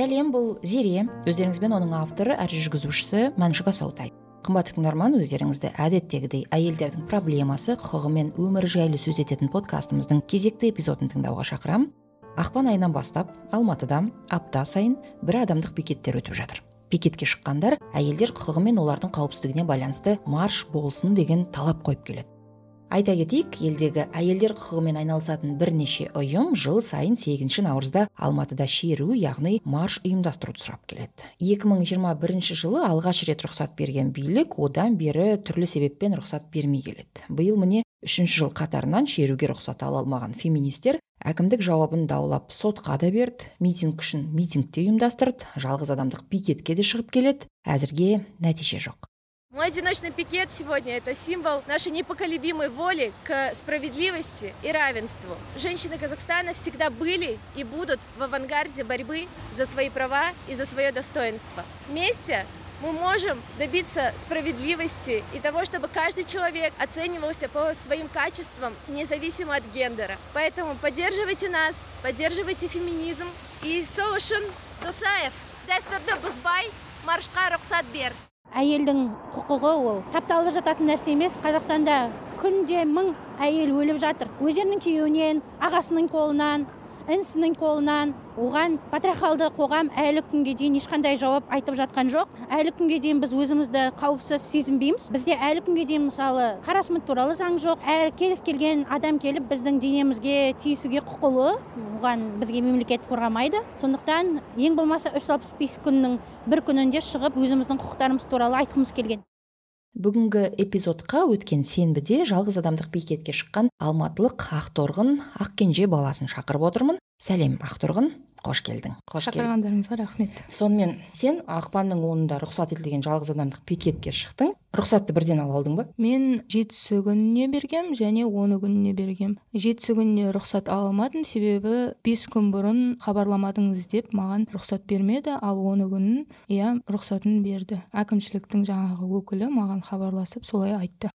сәлем бұл зере. Өздеріңізбен оның авторы әрі жүргізушісі мәншүк асаутай. Қымбатты тыңдарман өздеріңізді әдеттегідей әйелдердің проблемасы құқығы мен өмірі жайлы сөз ететін подкастымыздың кезекті эпизодын тыңдауға шақырамын ақпан айынан бастап алматыда апта сайын бір адамдық пикеттер өтіп жатыр. Пикетке шыққандар әйелдер құқығы мен олардың қауіпсіздігіне байланысты марш болсын деген талап қойып келеді. Айта кетейік елдегі әйелдер құқығымен айналысатын бірнеше ұйым жыл сайын сегізінші наурызда алматыда шеру яғни марш ұйымдастыруды сұрап келеді. 2021 жылы алғаш рет рұқсат берген билік одан бері түрлі себеппен рұқсат бермей келеді. Биыл міне үшінші жыл қатарынан шеруге рұқсат ала алмаған феминистер әкімдік жауабын даулап сотқа да берді митинг үшін митинг те ұйымдастырды жалғыз адамдық пикетке де шығып келеді. Әзірге нәтиже жоқ. Мой одиночный пикет сегодня – это символ нашей непоколебимой воли к справедливости и равенству. Женщины Казахстана всегда были и будут в авангарде борьбы за свои права и за свое достоинство. Вместе мы можем добиться справедливости и того, чтобы каждый человек оценивался по своим качествам, независимо от гендера. Поэтому поддерживайте нас, поддерживайте феминизм и соушын Досаев. Дәстүрді бұзбай, маршқа рұқсат бер. Әйелдің құқығы ол тапталып жататын нәрсе емес. Қазақстанда күнде мың әйел өліп жатыр. Өздерінің күйеуінен ағасының қолынан інісінің қолынан оған патриархалды қоғам әлі күнге дейін ешқандай жауап айтып жатқан жоқ. Әлі күнге дейін біз өзімізді қауіпсіз сезінбейміз. Бізде әлі күнге дейін мысалы харасмент туралы заң жоқ. Әр кез келген адам келіп біздің денемізге тиісуге құқылы. Оған бізге мемлекет қорғамайды. Сондықтан ең болмаса үш жүз алпыс бес күннің бір күнінде шығып өзіміздің құқықтарымыз туралы айтқымыз келген. Бүгінгі эпизодқа өткен сенбіде жалғыз адамдық пикетке шыққан алматылық ақторғын ақкенже баласын шақырып отырмын. Сәлем ақтұрғын қош келдің. Қош шақырғандарыңызға рахмет. Сонымен сен ақпанның онында рұқсат етілген жалғыз адамдық пикетке шықтың. Рұқсатты бірден ала алдың ба? Мен жетісі күніне бергем және оны күніне бергем. Жетісі күніне рұқсат ала алмадым себебі бес күн бұрын хабарламадыңыз деп маған рұқсат бермеді ал оны күнін иә рұқсатын берді. Әкімшіліктің жаңағы өкілі маған хабарласып солай айтты.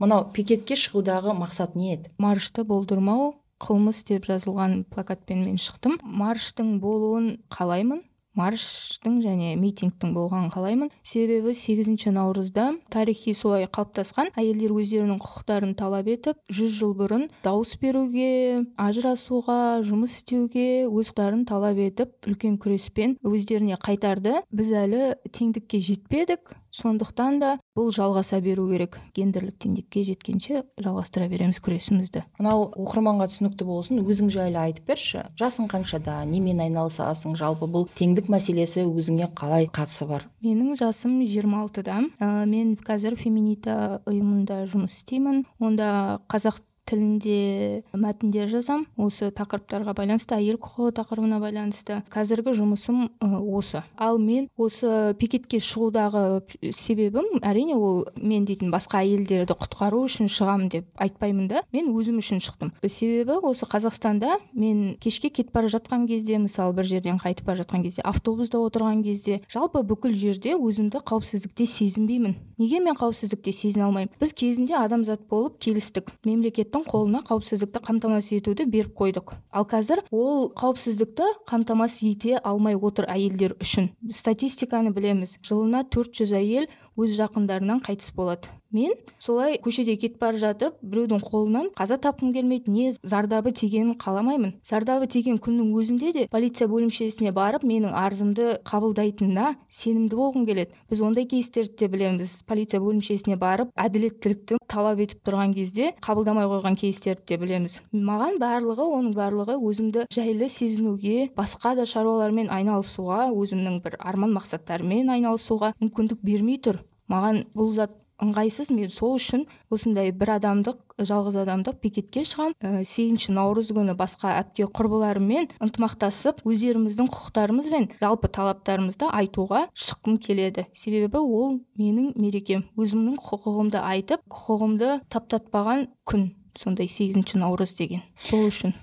Мынау пикетке шығудағы мақсат не еді? Маршты болдырмау қылмыс деп жазылған плакатпен мен шықтым. Марштың болуын қалаймын. Марштың және митингтің болғанын қалаймын. Себебі сегізінші наурызда тарихи солай қалыптасқан әйелдер өздерінің құқықтарын талап етіп жүз жыл бұрын дауыс беруге ажырасуға жұмыс істеуге өз құқықтарын талап етіп үлкен күреспен өздеріне қайтарды. Біз әлі теңдікке жетпедік. Сондықтан да бұл жалғаса беру керек. Гендерлік теңдікке жеткенше жалғастыра береміз күресімізді. Мынау оқырманға түсінікті болсын өзің жайлы айтып берші. Жасың қаншада немен айналысасың жалпы бұл теңдік мәселесі өзіңе қалай қатысы бар? Менің жасым 26 алтыда. Ә, мен қазір феминита ұйымында жұмыс істеймін. Онда қазақ тілінде мәтіндер жазам. Осы тақырыптарға байланысты әйел құқығы тақырыбына байланысты қазіргі жұмысым осы. Ал мен осы пикетке шығудағы себебім әрине ол мен дейтін басқа әйелдерді құтқару үшін шығамын деп айтпаймын да мен өзім үшін шықтым. Себебі осы қазақстанда мен кешке кетіп бара жатқан кезде мысалы бір жерден қайтып бара жатқан кезде автобуста отырған кезде жалпы бүкіл жерде өзімді қауіпсіздікте сезінбеймін. Неге мен қауіпсіздікте сезіне алмаймын? Біз кезінде адамзат болып келістік. Мемлекет қолына қауіпсіздікті қамтамасыз етуді беріп қойдық. Ал қазір ол қауіпсіздікті қамтамасыз ете алмай отыр әйелдер үшін. Статистиканы білеміз. Жылына 400 әйел өз жақындарынан қайтыс болады. Мен солай көшеде кетіп бара жатып біреудің қолынан қаза тапқым келмейді не зардабы тигенін қаламаймын. Зардабы тиген күннің өзінде де полиция бөлімшесіне барып менің арызымды қабылдайтынына сенімді болғым келеді. Біз ондай кейстерді де білеміз. Полиция бөлімшесіне барып әділеттілікті талап етіп тұрған кезде қабылдамай қойған кейстерді де білеміз. Маған барлығы оның барлығы өзімді жайлы сезінуге басқа да шаруалармен айналысуға өзімнің бір арман мақсаттарыммен айналысуға мүмкіндік бермей тұр. Маған бұл зат ыңғайсыз мен сол үшін осындай бір адамдық жалғыз адамдық пикетке шығам. Ә, сегізінші наурыз күні басқа әпке құрбыларыммен ынтымақтасып өздеріміздің құқықтарымыз бен жалпы талаптарымызды айтуға шыққым келеді. Себебі ол менің мерекем өзімнің құқығымды айтып құқығымды таптатпаған күн сондай сегізінші наурыз деген. Сол үшін.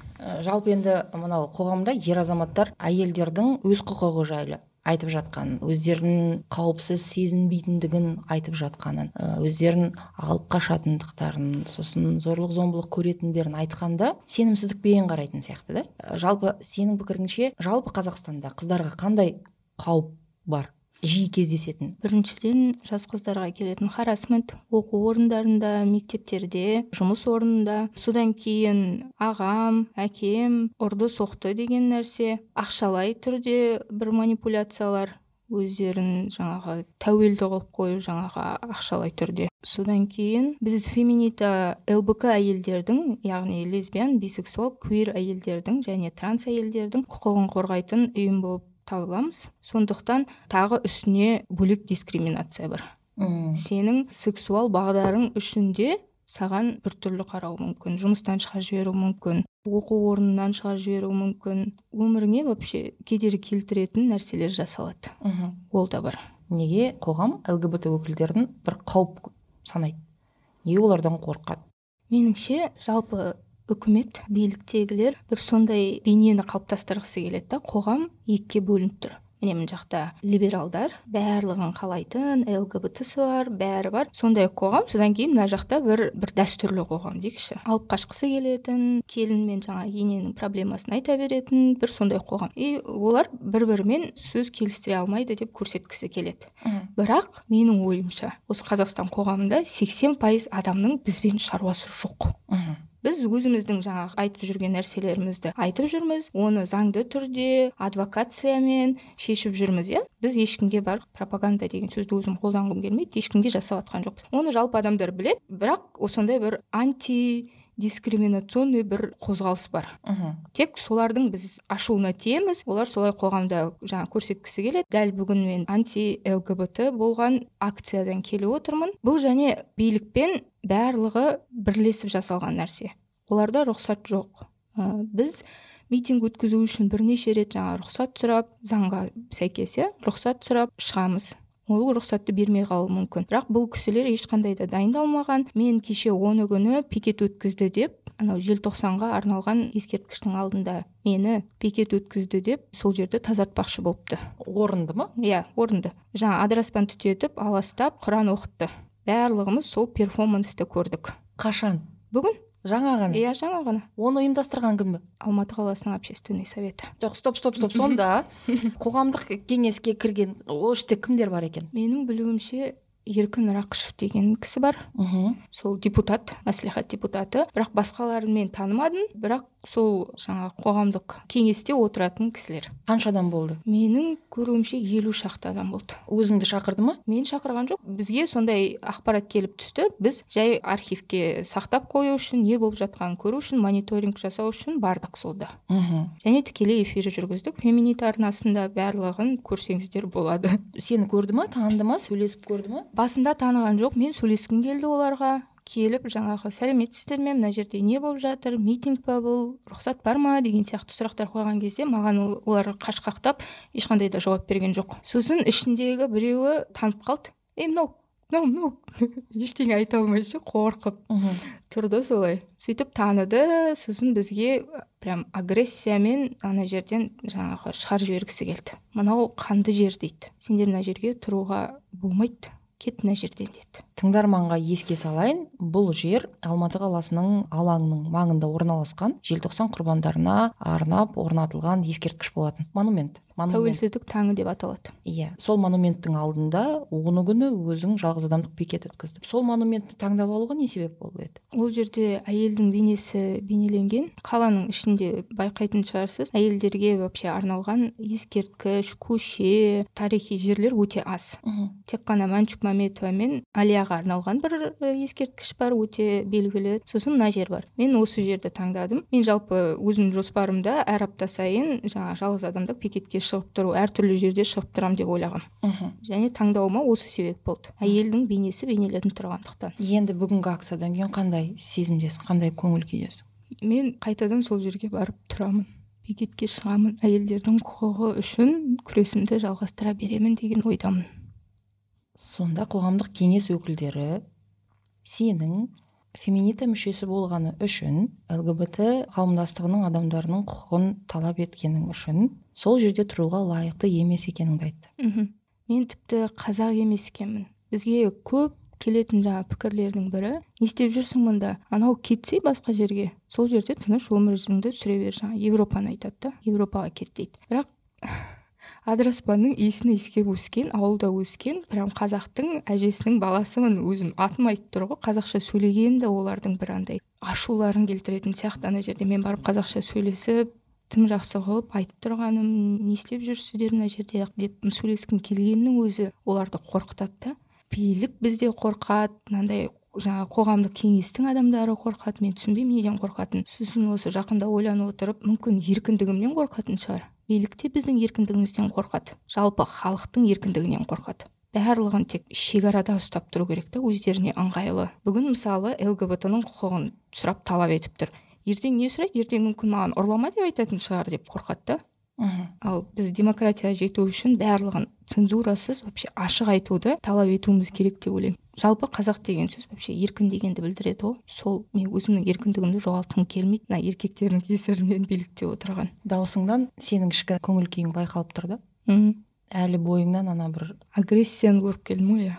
Жалпы енді мынау қоғамда ер азаматтар әйелдердің өз құқығы жайлы. Айтып жатқан өздерін қауіпсіз сезінбейтіндігін айтып жатқанын өздерін алып қашатындықтарын сосын зорлық зомбылық көретіндерін айтқанда сенімсіздікпен қарайтын сияқты да. Жалпы сенің пікіріңше жалпы қазақстанда қыздарға қандай қауіп бар? Жиі кездесетін. Біріншіден жас қыздарға келетін харасмент оқу орындарында мектептерде жұмыс орнында содан кейін ағам әкем ұрды соқты деген нәрсе ақшалай түрде бір манипуляциялар өздерін жаңағы тәуелді қылып қою жаңағы ақшалай түрде. Содан кейін біз феминита лбк әйелдердің яғни лесбиян бисексуал квир әйелдердің және транс әйелдердің құқығын қорғайтын ұйым болып табыламыз. Сондықтан тағы үстіне бөлек дискриминация бар. Үм. сенің сексуал бағдарың үшін де саған біртүрлі қарауы мүмкін жұмыстан шығарып жіберуі мүмкін оқу орнынан шығарып жіберуі мүмкін. Өміріңе вообще кедергі келтіретін нәрселер жасалады. Мхм. ол да бар. Неге қоғам лгбт өкілдерін бір қауіп санайды? Неге олардан қорқады? Меніңше жалпы үкімет биліктегілер бір сондай бейнені қалыптастырғысы келеді да қоғам екіге бөлініп тұр. Міне мына жақта либералдар барлығын қалайтын лгбтсі бар бәрі бар. Сондай қоғам содан кейін мына жақта бір бір дәстүрлі қоғам дейікші. Алып қашқысы келетін келін мен жаңағы ененің проблемасын айта беретін бір сондай қоғам. И олар бір бірімен сөз келістіре алмайды деп көрсеткісі келеді. Бірақ менің ойымша осы қазақстан қоғамында 80 пайыз адамның бізбен шаруасы жоқ. Мхм. Біз өзіміздің жаңағы айтып жүрген нәрселерімізді айтып жүрміз оны заңды түрде адвокациямен шешіп жүрміз иә? Біз ешкімге барып пропаганда деген сөзді өзім қолданғым келмейді ешкімге жасап жатқан жоқпыз. Оны жалпы адамдар біледі бірақ осындай бір анти дискриминационный бір қозғалыс бар. Мхм. тек солардың біз ашуына тиеміз. Олар солай қоғамда жаңа көрсеткісі келеді. Дәл бүгін мен анти лгбт болған акциядан келіп отырмын. Бұл және билікпен барлығы бірлесіп жасалған нәрсе. Оларда рұқсат жоқ. Ә, біз митинг өткізу үшін бірнеше рет жаңа рұқсат сұрап заңға сәйкес иә рұқсат сұрап шығамыз. Ол рұқсатты бермей қалуы мүмкін. Бірақ бұл кісілер ешқандай да дайындалмаған. Мен кеше оны күні пикет өткізді деп анау желтоқсанға арналған ескерткіштің алдында мені пикет өткізді деп сол жерді тазартпақшы болыпты. Орынды ма? Иә орынды. Жаңа адыраспан түтетіп аластап құран оқытты. Барлығымыз сол перформансты көрдік. Қашан? Бүгін. Жаңа ғана. Иә жаңа ғана. Оны ұйымдастырған кім алматы қаласының общественный советі. Жоқ стоп стоп стоп сонда қоғамдық кеңеске кірген ол іште кімдер бар екен? Менің білуімше еркін рақышев деген кісі бар. Мхм. Сол депутат мәслихат депутаты. Бірақ басқаларын мен танымадым. Бірақ сол жаңа қоғамдық кеңесте отыратын кісілер. Қанша адам болды? Менің көруімше елу шақты адам болды. Өзіңді шақырды ма? Мен шақырған жоқ. Бізге сондай ақпарат келіп түсті. Біз жай архивке сақтап қою үшін не болып жатқанын көру үшін мониторинг жасау үшін бардық солда мхм. Және тікелей эфир жүргіздік. Феминита арнасында барлығын көрсеңіздер болады. Сені көрді ма таныды ма сөйлесіп көрді ма? Басында таныған жоқ мен сөйлескім келді оларға. Келіп жаңағы сәлеметсіздер ме? Мына жерде не болып жатыр? Митинг па бұл? Рұқсат бар ма? деген сияқты сұрақтар қойған кезде маған ол- олар қашқақтап ешқандай да жауап берген жоқ. Сосын ішіндегі біреуі танып қалды. Ей мынау мынау мынау! Ештеңе айта алмай ше қорқып тұрды солай. Сөйтіп таныды. Сосын бізге прям агрессиямен ана жерден жаңағы шығарып жібергісі келді. Мынау қанды жер дейді. Сендер мына жерге тұруға болмайды кет мына жерден деді. Тыңдарманға еске салайын бұл жер алматы қаласының алаңының маңында орналасқан желтоқсан құрбандарына арнап орнатылған ескерткіш болатын. Монумент монумент. Тәуелсіздік таңы деп аталады. Иә сол монументтің алдында оны күні өзің жалғыз адамдық пикет өткіздің сол монументті таңдап алуға не себеп болып еді? Ол жерде әйелдің бейнесі бейнеленген қаланың ішінде байқайтын шығарсыз әйелдерге вообще арналған ескерткіш көше тарихи жерлер өте аз. Тек қана мәншүк мәметова мен алияға арналған бір ескерткіш бар өте белгілі. Сосын мына жер бар. Мен осы жерді таңдадым. Мен жалпы өзімнің жоспарымда әр апта сайын жаңағы жалғыз адамдық пикетке шығып тұру әртүрлі жерде шығып тұрамын деп ойлағанмын мхм. Және таңдауыма осы себеп болды. Әйелдің бейнесі бейнеленіп тұрғандықтан. Енді бүгінгі акциядан кейін қандай сезімдесің? Қандай көңіл күйдесің? Мен қайтадан сол жерге барып тұрамын. Пикетке шығамын. Әйелдердің құқығы үшін күресімді жалғастыра беремін деген ойдамын. Сонда қоғамдық кеңес өкілдері сенің феминита мүшесі болғаны үшін лгбт қауымдастығының адамдарының құқығын талап еткенің үшін сол жерде тұруға лайықты емес екеніңді айтты. Мен тіпті қазақ емес екенмін. Бізге көп келетін жаңағы пікірлердің бірі не істеп жүрсің мұнда? Анау кетсе басқа жерге сол жерде тыныш өміріңді сүре бер жаңағы европаны айтады да европаға кет дейді. Бірақ адыраспанның иісін иіскеп өскен ауылда өскен прям қазақтың әжесінің баласымын өзім атым айтып тұр ғой қазақша сөйлегенім де олардың бір андай ашуларын келтіретін сияқты ана жерде. Мен барып қазақша сөйлесіп тым жақсы қылып айтып тұрғаным не істеп жүрсіздер мына жерде деп сөйлескім келгеннің өзі оларды қорқытады да. Билік бізде қорқады мынандай жаңағы қоғамдық кеңестің адамдары қорқады мен түсінбеймін неден қорқатынын. Сосын осы жақында ойланып отырып мүмкін еркіндігімнен қорқатын шығар. Билік те біздің еркіндігімізден қорқады. Жалпы халықтың еркіндігінен қорқады. Барлығын тек шекарада ұстап тұру керек та өздеріне ыңғайлы. Бүгін мысалы лгбт ның құқығын сұрап талап етіп тұр. Ертең не сұрайды? Ертең мүмкін маған ұрлама деп айтатын шығар деп қорқады да. Ал біз демократияға жету үшін барлығын цензурасыз вообще ашық айтуды талап етуіміз керек деп ойлаймын. Жалпы қазақ деген сөз вообще еркін дегенді білдіреді ғой сол мен өзімнің еркіндігімді жоғалтқым келмейді мына еркектердің кесірінен билікте отырған. Даусыңнан сенің ішкі көңіл күйің байқалып тұр да? Әлі бойыңнан ана бір агрессияны көріп келдім ғой иә.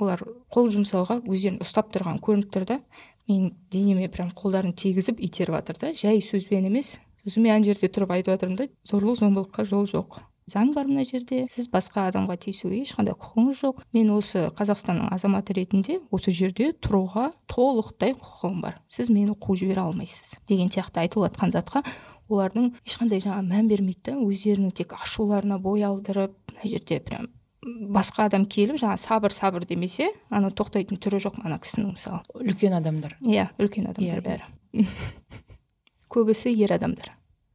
Олар қол жұмсауға өздерін ұстап тұрған көрініп тұр да. Мен денеме прям қолдарын тигізіп итеріп жатыр да. Жай сөзбен емес сосын мен ана жерде тұрып айтып жатырмын да. Зорлық зомбылыққа жол жоқ. Заң бар мына жерде. Сіз басқа адамға тиісуге ешқандай құқығыңыз жоқ. Мен осы қазақстанның азаматы ретінде осы жерде тұруға толықтай құқығым бар. Сіз мені қуып жібере алмайсыз деген сияқты айтылып жатқан затқа олардың ешқандай жаңа мән бермейді да өздерінің тек ашуларына бой алдырып мына жерде прям басқа адам келіп жаңа сабыр сабыр демесе ана тоқтайтын түрі жоқ ана кісінің мысалы. Үлкен адамдар. Иә үлкен адамдар бәрі. көбісі ер адамдар.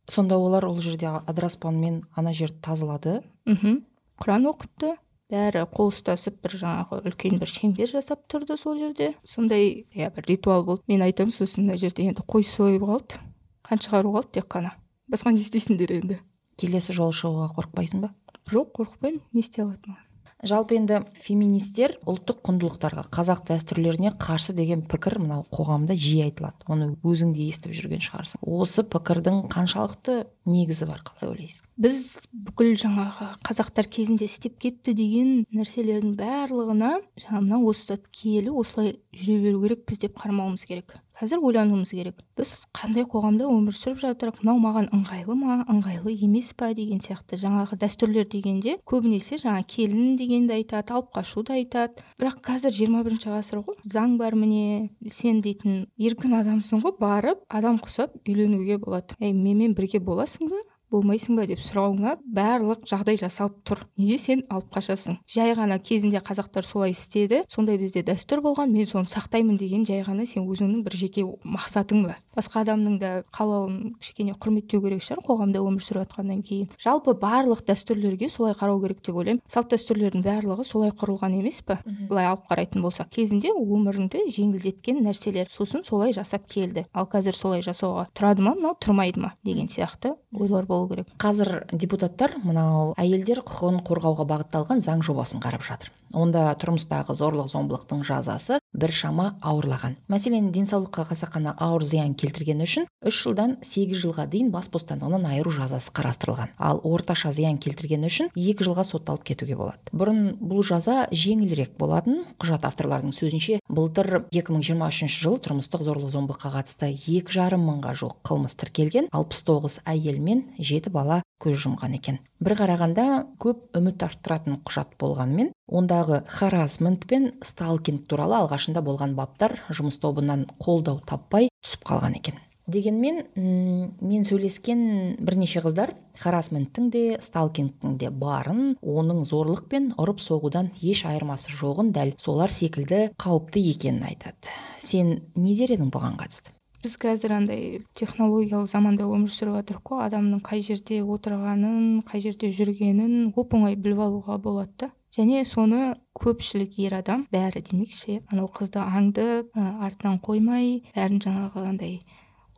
Сонда олар ол жерде адыраспанмен ана жерді тазалады. Мхм. Құран оқытты. Бәрі қол ұстасып бір жаңағы үлкен бір шеңбер жасап тұрды сол жерде. Сондай иә бір ритуал болды. Мен айтамын сосын мына жерде енді қой сойып қалды қан шығару қалды тек қана. Басқа не істейсіңдер енді? Келесі жолы шығуға қорықпайсың ба? Жоқ қорықпаймын. Не істей алады маған жалпы енді феминистер ұлттық құндылықтарға қазақ дәстүрлеріне қарсы деген пікір мынау қоғамда жиі айтылады. Оны өзің де естіп жүрген шығарсың. Осы пікірдің қаншалықты негізі бар қалай ойлайсың? Біз бүкіл жаңағы қазақтар кезінде істеп кетті деген нәрселердің барлығына жаңа мынау осы киелі осылай жүре беру керекпіз деп қарамауымыз керек. Қазір ойлануымыз керек. Біз қандай қоғамда өмір сүріп жатырмық мынау маған ыңғайлы ма? Ыңғайлы емес па деген сияқты. Жаңағы дәстүрлер дегенде көбінесе жаңа келін дегенді айтады алып қашуды айтады. Бірақ қазір 21 бірінші ғасыр ғой. Заң бар міне сен дейтін еркін адамсың ғой. Барып адам құсап үйленуге болады. Ей менімен бірге боласың ба? Болмайсың ба деп сұрауыңа барлық жағдай жасалып тұр. Неге сен алып қашасың? Жай ғана кезінде қазақтар солай істеді сондай бізде дәстүр болған мен соны сақтаймын деген жай ғана сен өзіңнің бір жеке мақсатың ба? Басқа адамның да қалауын кішкене құрметтеу керек шығар қоғамда өмір сүріп жатқаннан кейін. Жалпы барлық дәстүрлерге солай қарау керек деп ойлаймын. Салт дәстүрлердің барлығы солай құрылған емес па былай алып қарайтын болсақ кезінде өміріңді жеңілдеткен нәрселер сосын солай жасап келді. Ал қазір солай жасауға тұрады ма мынау тұрмайды ма? деген сияқты ойлар болу керек. Қазір депутаттар мынау әйелдер құқығын қорғауға бағытталған заң жобасын қарап жатыр. Онда тұрмыстағы зорлық зомбылықтың жазасы біршама ауырлаған. Мәселен денсаулыққа қасақана ауыр зиян келтіргені үшін үш жылдан сегіз жылға дейін бас бостандығынан айыру жазасы қарастырылған. Ал орташа зиян келтіргені үшін екі жылға сотталып кетуге болады. Бұрын бұл жаза жеңілірек болатын. Құжат авторларының сөзінше былтыр 2023 жылы тұрмыстық зорлық зомбылыққа қатысты екі жарым мыңға жуық қылмыс тіркелген алпыс тоғыз әйел мен жеті бала көз жұмған екен. Бір қарағанда көп үміт арттыратын құжат болғанымен ондағы харасмент пен сталкинг туралы алғашында болған баптар жұмыс тобынан қолдау таппай түсіп қалған екен. Дегенмен мен сөйлескен бірнеше қыздар харасменттің де сталкингтің де барын оның зорлық пен ұрып соғудан еш айырмасы жоғын дәл солар секілді қауіпті екенін айтады. Сен не дер едің бұған қатысты? Біз қазір андай технологиялық заманда өмір сүріп жатырмық қой адамның қай жерде отырғанын қай жерде жүргенін оп оңай біліп алуға болады. Да және соны көпшілік ер адам бәрі демекші анау қызды аңдып ә, артынан қоймай бәрін жаңағы андай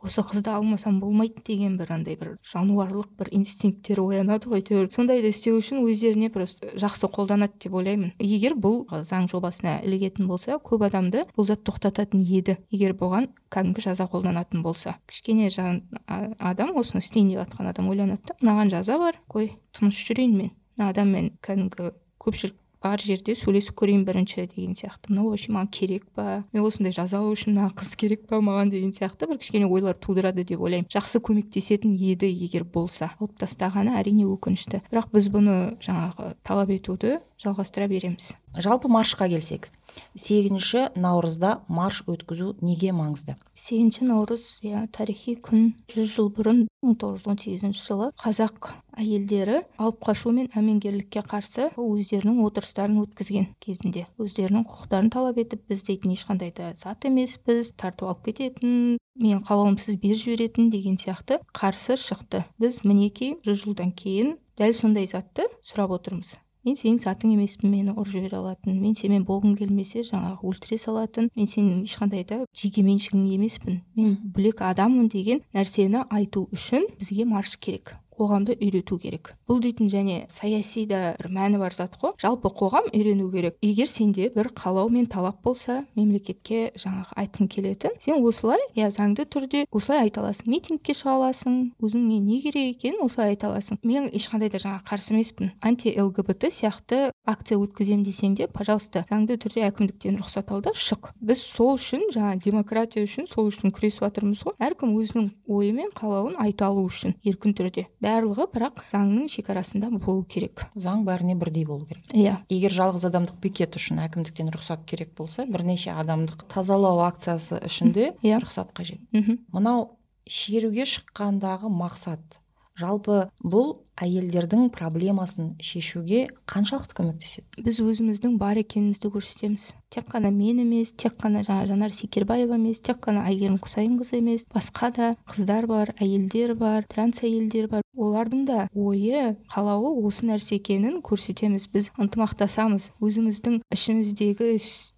осы қызды алмасам болмайды деген бір андай бір жануарлық бір инстинкттер оянады ғой әйтеуір сондайды істеу үшін өздеріне просто жақсы қолданады деп ойлаймын. Егер бұл заң жобасына ілігетін болса көп адамды бұл зат тоқтататын еді. Егер бұған кәдімгі жаза қолданатын болса. Кішкене жан адам осыны істейін деп жатқан адам ойланады да мынаған жаза бар қой тыныш жүрейін мен. Мына адаммен кәдімгі көпшілік бар жерде сөйлесіп көрейін бірінші деген сияқты. Мынау вообще маған керек па? Мен осындай жаза алу үшін мына қыз керек па маған деген сияқты бір кішкене ойлар тудырады деп ойлаймын. Жақсы көмектесетін еді егер болса. Алып тастағаны әрине өкінішті. Бірақ біз бұны жаңағы талап етуді жалғастыра береміз. Жалпы маршқа келсек сегізінші наурызда марш өткізу неге маңызды? Сегізінші наурыз иә тарихи күн. Жүз жыл бұрын мың тоғыз жүз он сегізінші жылы қазақ әйелдері алып қашу мен әмеңгерлікке қарсы өздерінің отырыстарын өткізген кезінде. Өздерінің құқықтарын талап етіп біз дейтін ешқандай да зат емеспіз тартып алып кететін менің қалауымсыз беріп жіберетін деген сияқты қарсы шықты. Біз мінекей жүз жылдан кейін дәл сондай затты сұрап отырмыз. Мен сенің затың емеспін мені ұрып жібере алатын мен сенімен болғым келмесе жаңағы өлтіре салатын мен сенің ешқандай да жекеменшігің емеспін. Мен бөлек адаммын деген нәрсені айту үшін бізге марш керек. Қоғамды үйрету керек. Бұл дейтін және саяси да бір мәні бар зат қой. Жалпы қоғам үйрену керек. Егер сенде бір қалау мен талап болса мемлекетке жаңағы айтқың келетін. Сен осылай иә заңды түрде осылай айта аласың. Митингке шыға аласың. Өзіңе не керек екенін осылай айта аласың. Мен ешқандай да жаңағы қарсы емеспін. Анти лгбт сияқты акция өткіземін десең де пожалуйста заңды түрде әкімдіктен рұқсат ал да шық. Біз сол үшін жаңа демократия үшін сол үшін күресіп жатырмыз ғой. Әркім өзінің ойы мен қалауын айта алу үшін еркін түрде. Барлығы бірақ заңның шекарасында болу керек. Заң бәріне бірдей болу керек. Иә. Егер жалғыз адамдық пикет үшін әкімдіктен рұқсат керек болса бірнеше адамдық тазалау акциясы үшін де иә. рұқсат қажет. Мхм мынау шеруге шыққандағы мақсат. Жалпы бұл әйелдердің проблемасын шешуге қаншалықты көмектеседі? Біз өзіміздің бар екенімізді көрсетеміз. Тек қана мен емес тек қана жаңа жанар секербаева емес тек қана әйгерім құсайынқызы емес басқа да қыздар бар әйелдер бар транс әйелдер бар. Олардың да ойы қалауы осы нәрсе екенін көрсетеміз. Біз ынтымақтасамыз. Өзіміздің ішіміздегі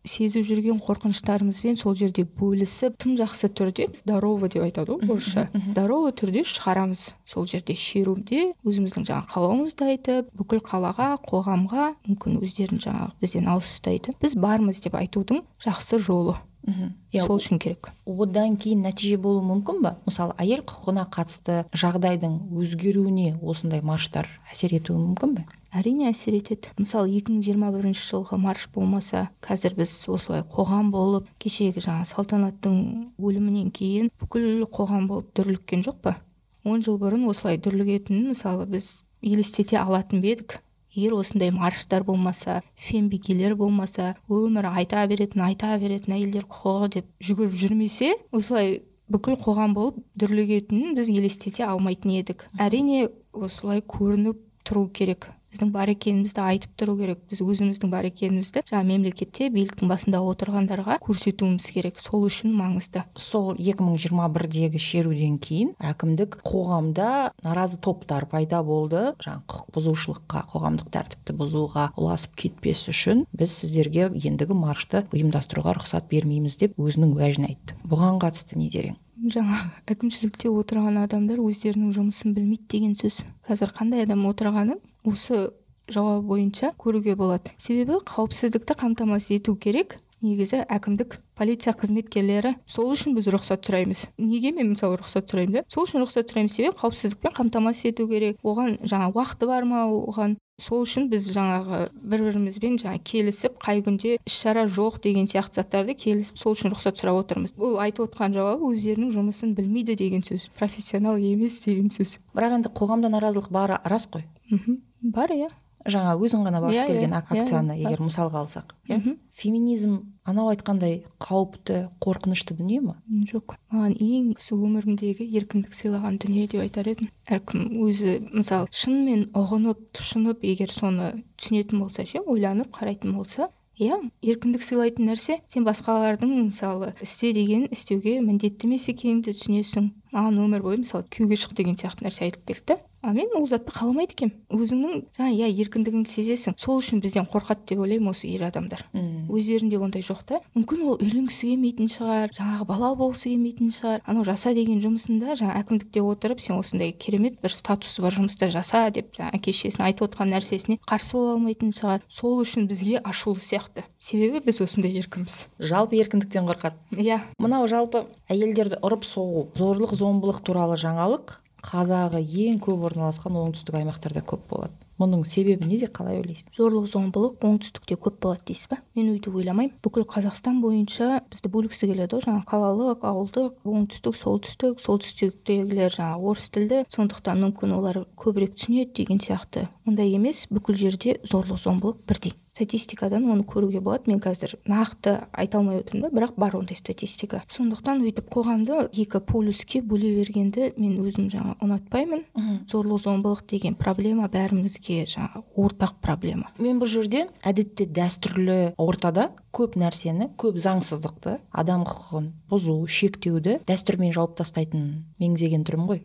сезіп жүрген қорқыныштарымызбен сол жерде бөлісіп тым жақсы түрде здорово деп айтады ғой орысша. здорово түрде шығарамыз. Сол жерде шеруде өзіміздің жаңағы қалауымызды айтып бүкіл қалаға қоғамға мүмкін өздерін жаңағы бізден алыс ұстайды. Біз бармыз деп айтудың жақсы жолы. Мхм. Сол үшін керек. одан кейін нәтиже болуы мүмкін ба мысалы әйел құқығына қатысты жағдайдың өзгеруіне осындай марштар әсер етуі мүмкін бе? Әрине әсер етеді. Мысалы 2021 жылғы марш болмаса қазір біз осылай қоғам болып кешегі жаңа салтанаттың өлімінен кейін бүкіл қоғам болып дүрліккен жоқ па? Он жыл бұрын осылай дүрлігетінін мысалы біз елестете алатын ба едік. Егер осындай марштар болмаса фембикелер болмаса өмірі айта беретін айта беретін әйелдер құқығы деп жүгіріп жүрмесе осылай бүкіл қоғам болып дүрлігетінін біз елестете алмайтын едік. Әрине осылай көрініп тұру керек. Біздің бар екенімізді айтып тұру керек. Біз өзіміздің бар екенімізді жаңағы мемлекетте биліктің басында отырғандарға көрсетуіміз керек. Сол үшін маңызды. Сол 2021-дегі шеруден кейін әкімдік қоғамда наразы топтар пайда болды. Жаңағы құқық бұзушылыққа қоғамдық тәртіпті бұзуға ұласып кетпес үшін біз сіздерге ендігі маршты ұйымдастыруға рұқсат бермейміз деп өзінің уәжін айтты. Бұған қатысты не дер едің жаңа әкімшілікте отырған адамдар өздерінің жұмысын білмейді деген сөз. Қазір қандай адам отырғанын осы жауап бойынша көруге болады. Себебі қауіпсіздікті қамтамасыз ету керек. Негізі әкімдік полиция қызметкерлері сол үшін біз рұқсат сұраймыз неге мен мысалы рұқсат сұраймын да сол үшін рұқсат сұраймыз себебі қауіпсіздікпен қамтамасыз ету керек. Оған жаңа уақыты бар ма оған? Сол үшін біз жаңағы бір бірімізбен жаңа келісіп қай күнде іс шара жоқ деген сияқты заттарды келісіп сол үшін рұқсат сұрап отырмыз бұл айтып отқан жауабы өздерінің жұмысын білмейді деген сөз. Профессионал емес деген сөз. Бірақ енді қоғамда наразылық бары рас қой? Мхм бар иә. Жаңа өзің ғана барып Иә, иә, келген иә, акцияны иә. егер мысалға алсақ иә? Мхм феминизм анау айтқандай қауіпті қорқынышты дүние ма жоқ. Маған ең осы өмірімдегі еркіндік сыйлаған дүние деп айтар едім. Әркім өзі мысалы шынымен ұғынып тұшынып егер соны түсінетін болса ше ойланып қарайтын болса иә еркіндік сыйлайтын нәрсе. Сен басқалардың мысалы істе деген істеуге міндетті емес екеніңді түсінесің. Маған өмір бойы мысалы күйеуге шық деген сияқты нәрсе айтылып келді а мен ол затты қаламайды екенмін. Өзіңнің жаңа иә еркіндігіңді сезесің. Сол үшін бізден қорқады деп ойлаймын осы ер адамдар. Өздерінде ондай жоқ та. Мүмкін ол үйленгісі келмейтін шығар жаңағы бала болғысы келмейтін шығар. Анау жаса деген жұмысында жаңа әкімдікте отырып сен осындай керемет бір статусы бар жұмысты жаса деп жаңа әке шешесінің айтып отқан нәрсесіне қарсы бола алмайтын шығар. Сол үшін бізге ашулы сияқты. Себебі біз осындай еркінбіз жалпы еркіндіктен қорқады. Иә. Мынау жалпы әйелдерді ұрып соғу зорлық зомбылық туралы жаңалық казагы эң көп орналасқан оңтүстүк аймактарда көп болот. Мұның себебі неде қалай ойлайсың? Зорлық зомбылық оңтүстікте көп болады дейсіз ба? Мен өйтіп ойламаймын. Бүкіл қазақстан бойынша бізді бөлгісі келеді ғой жаңағы қалалық ауылдық оңтүстік солтүстік. Солтүстіктегілер жаңағы орыс тілді сондықтан мүмкін олар көбірек түсінеді деген сияқты. Ондай емес бүкіл жерде зорлық зомбылық бірдей. Статистикадан оны көруге болады. Мен қазір нақты айта алмай отырмын да бірақ бар ондай статистика. Сондықтан өйтіп қоғамды екі полюске бөле бергенді мен өзім жаңа ұнатпаймын. Зорлық зомбылық деген проблема бәрімізге жаңа ортақ проблема. Мен бұл жерде әдетте дәстүрлі ортада көп нәрсені көп заңсыздықты адам құқығын бұзу шектеуді дәстүрмен жауып тастайтын меңзеген түрім ғой.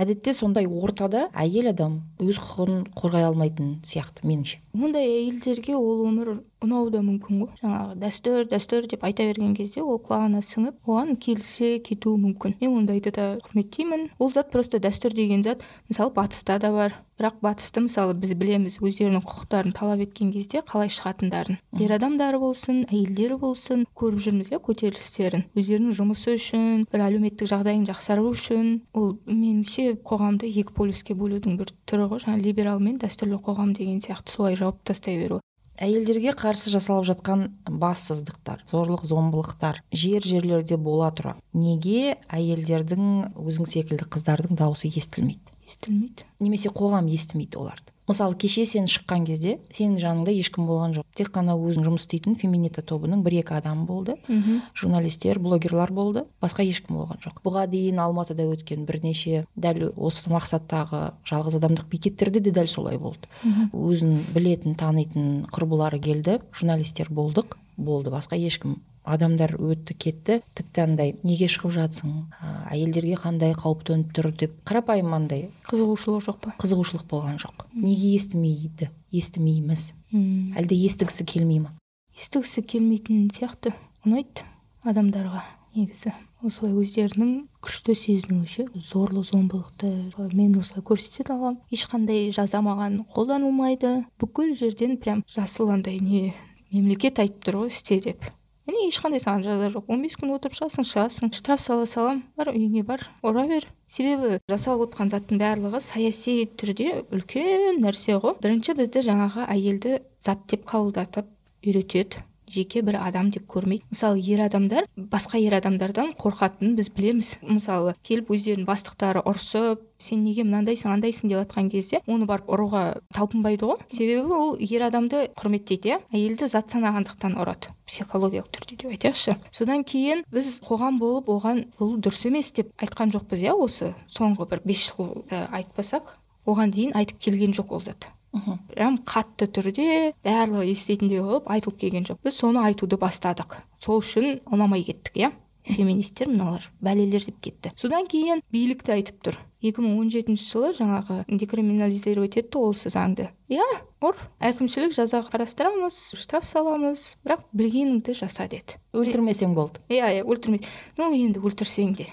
Әдетте сондай ортада әйел адам өз құқығын қорғай алмайтын сияқты меніңше. Ондай әйелдерге ол өмір ұнауы да мүмкін ғой. Жаңағы дәстүр дәстүр деп айта берген кезде ол құлағына сіңіп оған келісе кетуі мүмкін. Мен ондайды да құрметтеймін. Ол зат просто дәстүр деген зат. Мысалы батыста да бар. Бірақ батысты мысалы біз білеміз өздерінің құқықтарын талап еткен кезде қалай шығатындарын. Ер адамдары болсын әйелдері болсын көріп жүрміз иә көтерілістерін. Өздерінің жұмысы үшін бір әлеуметтік жағдайын жақсару үшін. Ол меніңше қоғамды екі полюске бөлудің бір түрі ғой. Жаңағы либерал мен дәстүрлі қоғам деген сияқты солай жауып тастай беру. Әйелдерге қарсы жасалып жатқан бассыздықтар зорлық зомбылықтар жер жерлерде бола тұра. Неге әйелдердің өзің секілді қыздардың дауысы естілмейді? Естілмейді. Немесе қоғам естімейді оларды? Мысалы кеше сен шыққан кезде сенің жаныңда ешкім болған жоқ. Тек қана өзің жұмыс істейтін феминита тобының бір екі адамы болды. Мхм. Журналистер блогерлар болды. Басқа ешкім болған жоқ. Бұға дейін алматыда өткен бірнеше дәл осы мақсаттағы жалғыз адамдық бекеттерде де дәл солай болды. Өзін білетін танитын құрбылары келді. Журналистер болдық. Болды. Басқа ешкім адамдар өтті кетті. Тіпті андай неге шығып жатсың? Әйелдерге қандай қауіп төніп тұр деп қарапайым андай қызығушылық жоқ па? қызығушылық болған жоқ. Неге естімейді? Естімейміз. Мм. Әлде естігісі келмей ма? Естігісі келмейтін сияқты. Ұнайды адамдарға негізі. Осылай өздерінің күшті сезінуі ше зорлық зомбылықты мен осылай көрсете аламын ешқандай жаза маған қолданылмайды. Бүкіл жерден прям жасыл андай не мемлекет айтып тұр ғой істе деп. Міне ешқандай саған жаза жоқ. Он бес күн отырып шығасың шығасың. Штраф сала салам. Бар үйіңе бар. Ұра бер. Себебі жасалып отқан заттың барлығы саяси түрде үлкен нәрсе ғой. Бірінші бізді жаңағы әйелді зат деп қабылдатып үйретеді. Жеке бір адам деп көрмейді. Мысалы ер адамдар басқа ер адамдардан қорқатынын біз білеміз. Мысалы келіп өздерінің бастықтары ұрсып сен неге мынандайсың андайсың? деп жатқан кезде оны барып ұруға талпынбайды ғой. Себебі ол ер адамды құрметтейді иә? Әйелді зат санағандықтан ұрады. Психологиялық түрде деп айтайықшы. Содан кейін біз қоғам болып оған бұл дұрыс емес деп айтқан жоқпыз иә осы. Соңғы бір бес жылды айтпасақ оған дейін айтып келген жоқ ол зат. Прям қатты түрде барлығы еститіндей қылып айтылып келген жоқ. Біз соны айтуды бастадық. Сол үшін ұнамай кеттік иә? Феминистер мыналар бәлелер деп кетті. Содан кейін билік те айтып тұр. 2017 жылы жаңағы декриминализировать етті ғой осы заңды. Иә ұр. Әкімшілік жаза қарастырамыз штраф саламыз бірақ білгеніңді жаса деді. Өлтірмесең болды. Иә иә өлтірмейді ну енді өлтірсең де.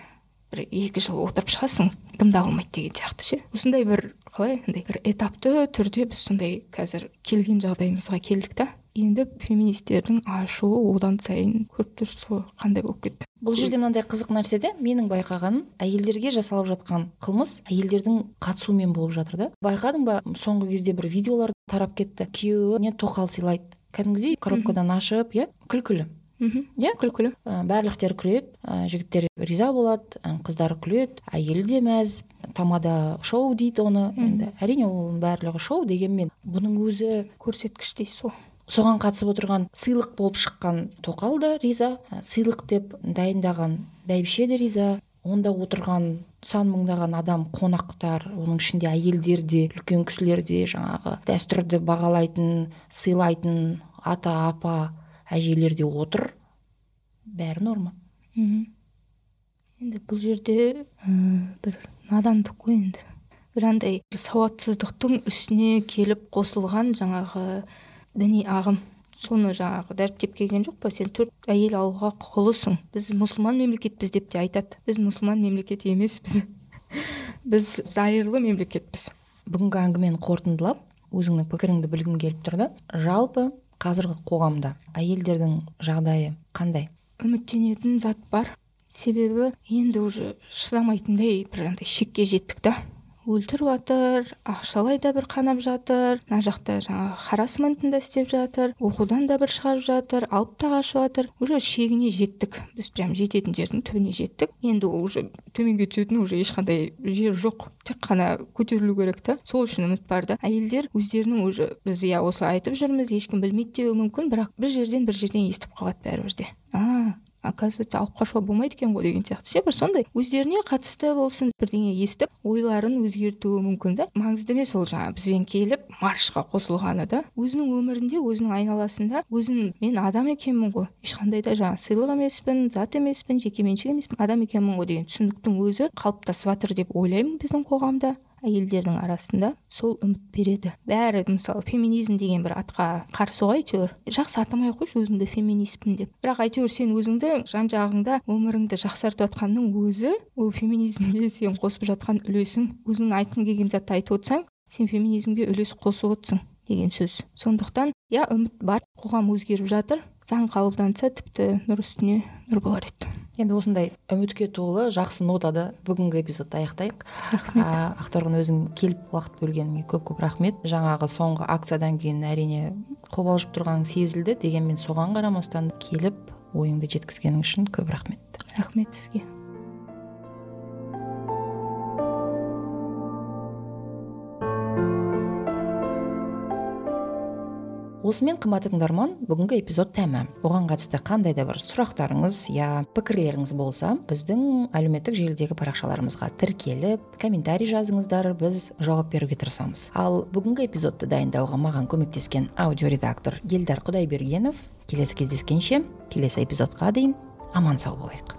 Бір екі жыл отырып шығасың дымда қалмайды деген сияқты ше. Осындай бір қалай андай бір этапты түрде біз сондай қазір келген жағдайымызға келдік та. Енді феминистердің ашуы одан сайын көріп тұрсыз ғой қандай болып кетті? Бұл жерде мынандай қызық нәрсе де менің байқағаным әйелдерге жасалып жатқан қылмыс әйелдердің қатысуымен болып жатыр да. Байқадың ба? Соңғы кезде бір видеолар тарап кетті. Күйеуіне тоқал сыйлайды. Кәдімгідей коробкадан ашып иә күлкілі. Мхм. Иә күлкілі. Ә, барлықтер күледі. Ә, жігіттер риза болады ә, қыздар күледі әйелі де мәз тамада шоу дейді оны. Енді әрине оның барлығы шоу дегенмен бұның өзі көрсеткіш дейсіз ғой соған қатысып отырған сыйлық болып шыққан тоқал да риза. Сыйлық деп дайындаған бәйбіше де риза. Онда отырған сан мыңдаған адам қонақтар оның ішінде әйелдер де үлкен кісілер де жаңағы дәстүрді бағалайтын сыйлайтын ата апа әжелер де отыр. Бәрі норма. Мхм. Енді бұл жерде ә, бір надандық қой енді. Бір андай сауатсыздықтың үстіне келіп қосылған жаңағы діни ағым. Соны жаңағы дәріптеп келген жоқ па? Сен төрт әйел алуға құқылысың. Біз мұсылман мемлекетпіз деп те айтады. Біз мұсылман мемлекет емеспіз. Біз зайырлы мемлекетпіз. Бүгінгі әңгімені қорытындылап өзіңнің пікіріңді білгім келіп тұр да. Жалпы қазіргі қоғамда әйелдердің жағдайы қандай? Үміттенетін зат бар. Себебі енді уже шыдамайтындай бір андай шекке жеттік та. Өлтіріп жатыр ақшалай да бір қанап жатыр мына жақта жаңағы харасментін да істеп жатыр оқудан да бір шығарып жатыр алып та қашып жатыр. Уже шегіне жеттік. Біз прям жететін жердің түбіне жеттік. Енді уже төменге түсетін уже ешқандай жер жоқ. Тек қана көтерілу керек та. Сол үшін үміт бар да. Әйелдер өздерінің уже біз иә осылай айтып жүрміз ешкім білмейді деуі мүмкін бірақ бір жерден бір жерден естіп қалады бәрібір де. А оказывается алып қашуға болмайды екен ғой деген сияқты ше? Бір сондай. Өздеріне қатысты болсын бірдеңе естіп ойларын өзгертуі мүмкін да. Маңызды емес ол жаңағы бізбен келіп маршқа қосылғаны да. Өзінің өмірінде өзінің айналасында өзін мен адам екенмін ғой. Ешқандай да жаңағы сыйлық емеспін зат емеспін жекеменшік емеспін. Адам екенмін ғой деген түсініктің өзі қалыптасып жатыр деп ойлаймын біздің қоғамда. Әйелдердің арасында сол үміт береді. Бәрі мысалы феминизм деген бір атқа қарсы ғой әйтеуір. Жақсы атамай ақ қойшы өзіңді феминистпін деп. Бірақ әйтеуір сен өзіңді жан жағыңда өміріңді жақсартып жатқанның өзі ол феминизмге сен қосып жатқан үлесің өзің айтқың келген затты айтып отырсаң сен феминизмге үлес қосып отырсың деген сөз. Сондықтан иә үміт бар қоғам өзгеріп жатыр заң қабылданса тіпті нұр үстіне нұр болар еді. Енді осындай үмітке толы жақсы нотада бүгінгі эпизодты аяқтайық. Рахмет. Өзің келіп уақыт бөлгеніңе көп көп рахмет. Жаңағы соңғы акциядан кейін әрине қобалжып тұрғаның сезілді дегенмен соған қарамастан келіп ойыңды жеткізгенің үшін көп рахмет. Рахмет сізге. Осымен қымбатты тыңдарман бүгінгі эпизод тәмам оған қатысты қандай да бір сұрақтарыңыз я пікірлеріңіз болса біздің әлеуметтік желідегі парақшаларымызға тіркеліп комментарий жазыңыздар біз жауап беруге тырысамыз. Ал бүгінгі эпизодты дайындауға маған көмектескен аудиоредактор елдар құдайбергенов. Келесі кездескенше келесі эпизодқа дейін аман сау болайық.